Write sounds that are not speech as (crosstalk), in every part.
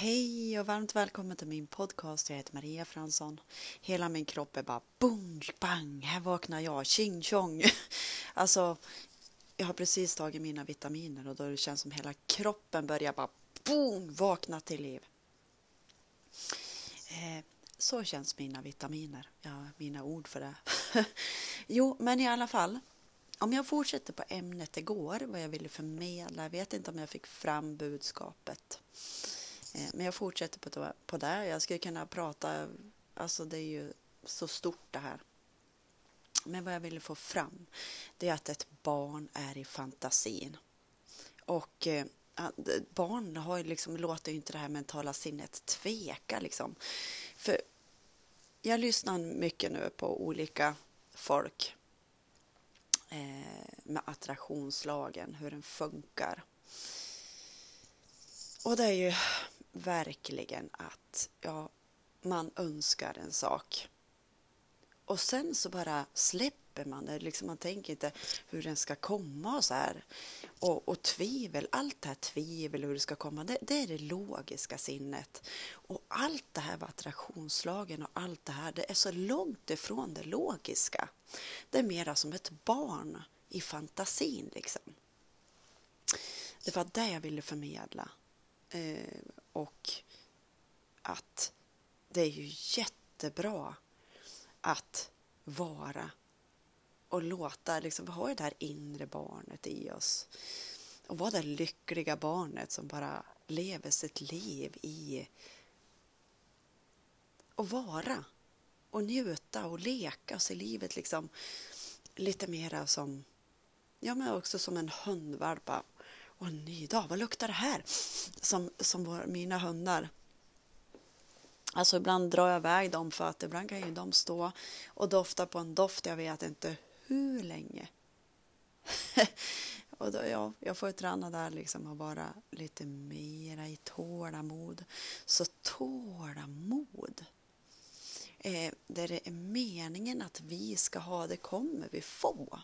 Hej och varmt välkommen till min podcast. Jag heter Maria Fransson. Hela min kropp är bara boom, bang, här vaknar jag, tjing tjong. (laughs) Alltså, jag har precis tagit mina vitaminer och då det känns som hela kroppen börjar bara boom, vakna till liv. Eh, så känns mina vitaminer, ja, mina ord för det. (laughs) jo, men i alla fall, om jag fortsätter på ämnet igår, vad jag ville förmedla, jag vet inte om jag fick fram budskapet. Eh, men jag fortsätter på det. Jag skulle kunna prata, alltså det är ju så stort det här. Men vad jag ville få fram, det är att ett barn är i fantasin. Och eh, barn har ju liksom, låter ju inte det här mentala sinnet tveka liksom. För jag lyssnar mycket nu på olika folk eh, med attraktionslagen, hur den funkar. Och det är ju verkligen att ja, man önskar en sak. Och sen så bara släpper man det. Liksom man tänker inte hur den ska komma och så här. Och, och tvivel, allt det här tvivel hur det ska komma, det, det, är det logiska sinnet. Och allt det här med attraktionslagen och allt det här, det är så långt ifrån det logiska. Det är mera som ett barn i fantasin liksom. Det var det jag ville förmedla. Eh, och att det är ju jättebra att vara och låta, liksom, vi har ju det här inre barnet i oss. Och vara det lyckliga barnet som bara lever sitt liv i och vara och njuta och leka och se livet liksom lite mera som, ja men också som en hundvalp och en ny dag, vad luktar det här? Som, som var mina hundar. Alltså ibland drar jag iväg dem för att ibland kan ju de stå och dofta på en doft jag vet inte hur länge. (laughs) och då, ja, jag får träna där liksom och vara lite mera i tålamod. Så tålamod. Eh, där det är meningen att vi ska ha, det kommer vi få.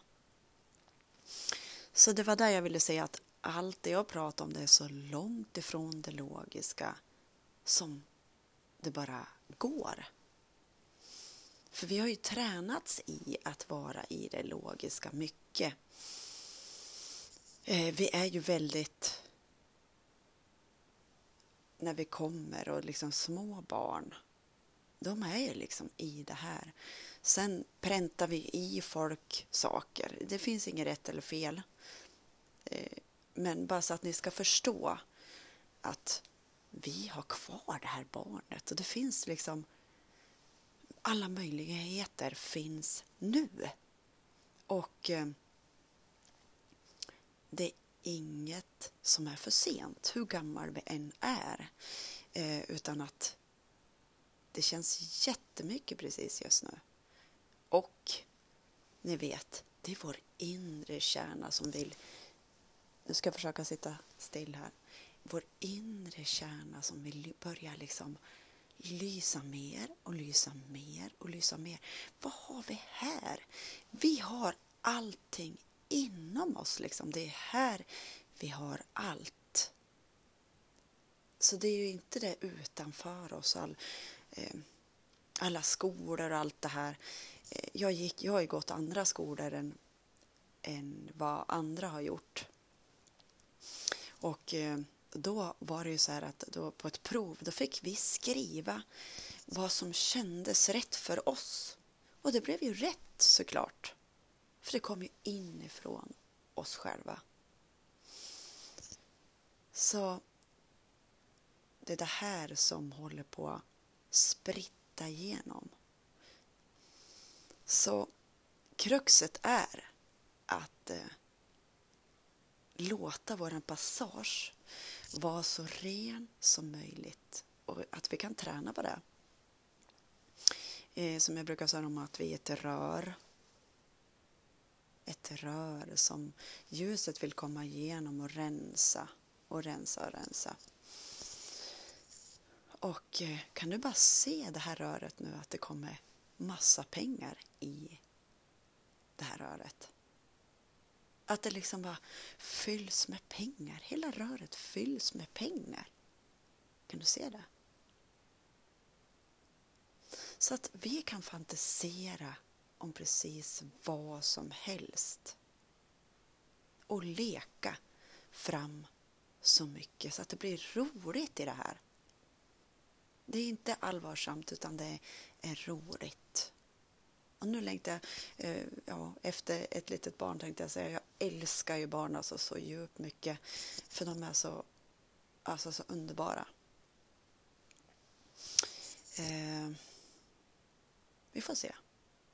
Så det var där jag ville säga att allt det jag pratar om det är så långt ifrån det logiska som det bara går. För vi har ju tränats i att vara i det logiska mycket. Eh, vi är ju väldigt när vi kommer och liksom små barn de är ju liksom i det här. Sen präntar vi i folk saker. Det finns inget rätt eller fel. Eh, men bara så att ni ska förstå att vi har kvar det här barnet och det finns liksom alla möjligheter finns nu. Och eh, det är inget som är för sent, hur gammal vi än är. Eh, utan att det känns jättemycket precis just nu. Och ni vet, det är vår inre kärna som vill nu ska jag försöka sitta still här. Vår inre kärna som vill börja liksom lysa mer och lysa mer och lysa mer. Vad har vi här? Vi har allting inom oss. Liksom. Det är här vi har allt. Så det är ju inte det utanför oss. All, eh, alla skolor och allt det här. Eh, jag, gick, jag har ju gått andra skolor än, än vad andra har gjort. Och eh, då var det ju så här att då på ett prov då fick vi skriva vad som kändes rätt för oss. Och det blev ju rätt såklart. För det kom ju inifrån oss själva. Så det är det här som håller på att spritta igenom. Så kruxet är att eh, låta vår passage vara så ren som möjligt och att vi kan träna på det. Eh, som jag brukar säga om att vi är ett rör. Ett rör som ljuset vill komma igenom och rensa och rensa och rensa. Och eh, kan du bara se det här röret nu att det kommer massa pengar i det här röret. Att det liksom bara fylls med pengar. Hela röret fylls med pengar. Kan du se det? Så att vi kan fantisera om precis vad som helst och leka fram så mycket så att det blir roligt i det här. Det är inte allvarsamt utan det är roligt. Och nu längtar jag, eh, ja, efter ett litet barn tänkte jag säga, jag älskar ju barn alltså så djupt mycket. För de är så, alltså så underbara. Eh, vi får se.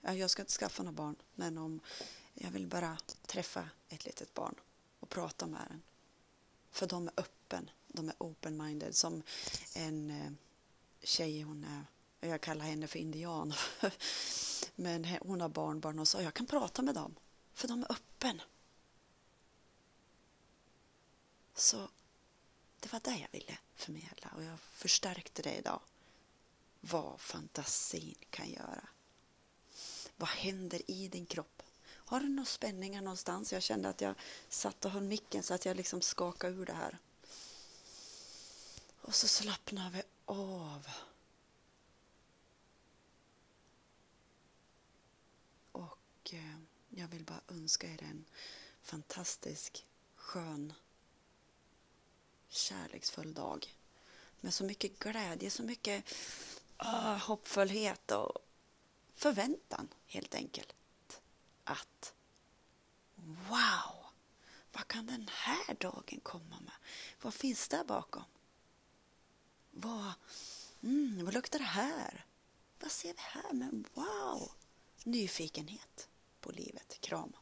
Jag ska inte skaffa några barn, men om jag vill bara träffa ett litet barn och prata med den. För de är öppen, de är open-minded. Som en eh, tjej, hon är, jag kallar henne för indian. (laughs) Men hon har barnbarn och sa jag kan prata med dem, för de är öppen. Så det var det jag ville förmedla och jag förstärkte det idag. Vad fantasin kan göra. Vad händer i din kropp? Har du några spänningar någonstans? Jag kände att jag satt och höll micken så att jag liksom skakade ur det här. Och så slappnar vi av. Och jag vill bara önska er en fantastisk, skön, kärleksfull dag. Med så mycket glädje, så mycket uh, hoppfullhet och förväntan helt enkelt. Att wow, vad kan den här dagen komma med? Vad finns där bakom? Vad, mm, vad luktar det här? Vad ser vi här? Men wow! Nyfikenhet på livet. Kram.